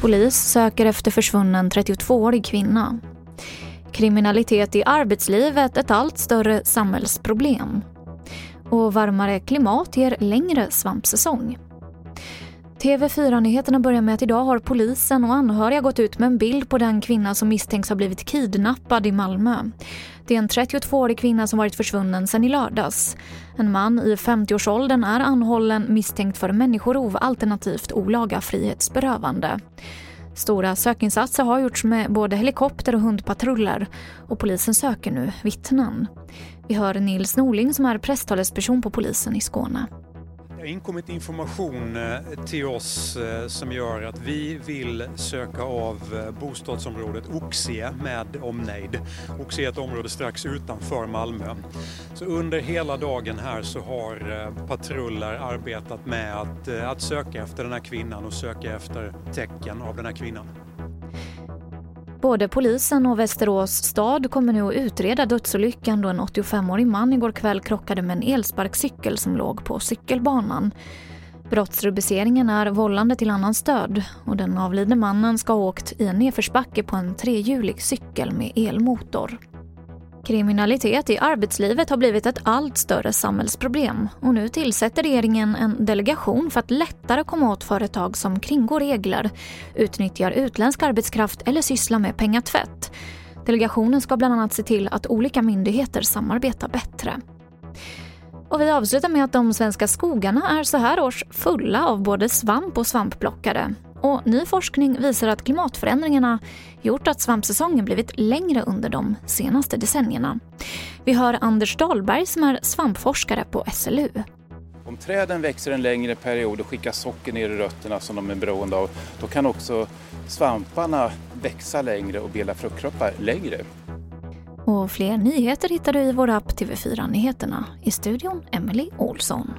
Polis söker efter försvunnen 32-årig kvinna. Kriminalitet i arbetslivet ett allt större samhällsproblem. Och varmare klimat ger längre svampsäsong. TV4-nyheterna börjar med att idag har polisen och anhöriga gått ut med en bild på den kvinna som misstänks ha blivit kidnappad i Malmö. Det är en 32-årig kvinna som varit försvunnen sedan i lördags. En man i 50-årsåldern är anhållen misstänkt för människorov alternativt olaga frihetsberövande. Stora sökinsatser har gjorts med både helikopter och hundpatruller och polisen söker nu vittnen. Vi hör Nils Norling som är presstalesperson på polisen i Skåne. Det har inkommit information eh, till oss eh, som gör att vi vill söka av eh, bostadsområdet Oxie med omnejd. Oxie är ett område strax utanför Malmö. Så under hela dagen här så har patruller arbetat med att, att söka efter den här kvinnan och söka efter tecken av den här kvinnan. Både polisen och Västerås stad kommer nu att utreda dödsolyckan då en 85-årig man igår kväll krockade med en elsparkcykel som låg på cykelbanan. Brottsrubriceringen är vållande till annans död och den avlidne mannen ska ha åkt i en nedförsbacke på en trehjulig cykel med elmotor. Kriminalitet i arbetslivet har blivit ett allt större samhällsproblem och nu tillsätter regeringen en delegation för att lättare komma åt företag som kringgår regler, utnyttjar utländsk arbetskraft eller sysslar med pengatvätt. Delegationen ska bland annat se till att olika myndigheter samarbetar bättre. Och vi avslutar med att de svenska skogarna är så här års fulla av både svamp och svampplockare. Och ny forskning visar att klimatförändringarna gjort att svampsäsongen blivit längre under de senaste decennierna. Vi hör Anders Dahlberg som är svampforskare på SLU. Om träden växer en längre period och skickar socker ner i rötterna som de är beroende av, då kan också svamparna växa längre och bilda fruktkroppar längre. Och fler nyheter hittar du i vår app TV4 Nyheterna. I studion Emily Olsson.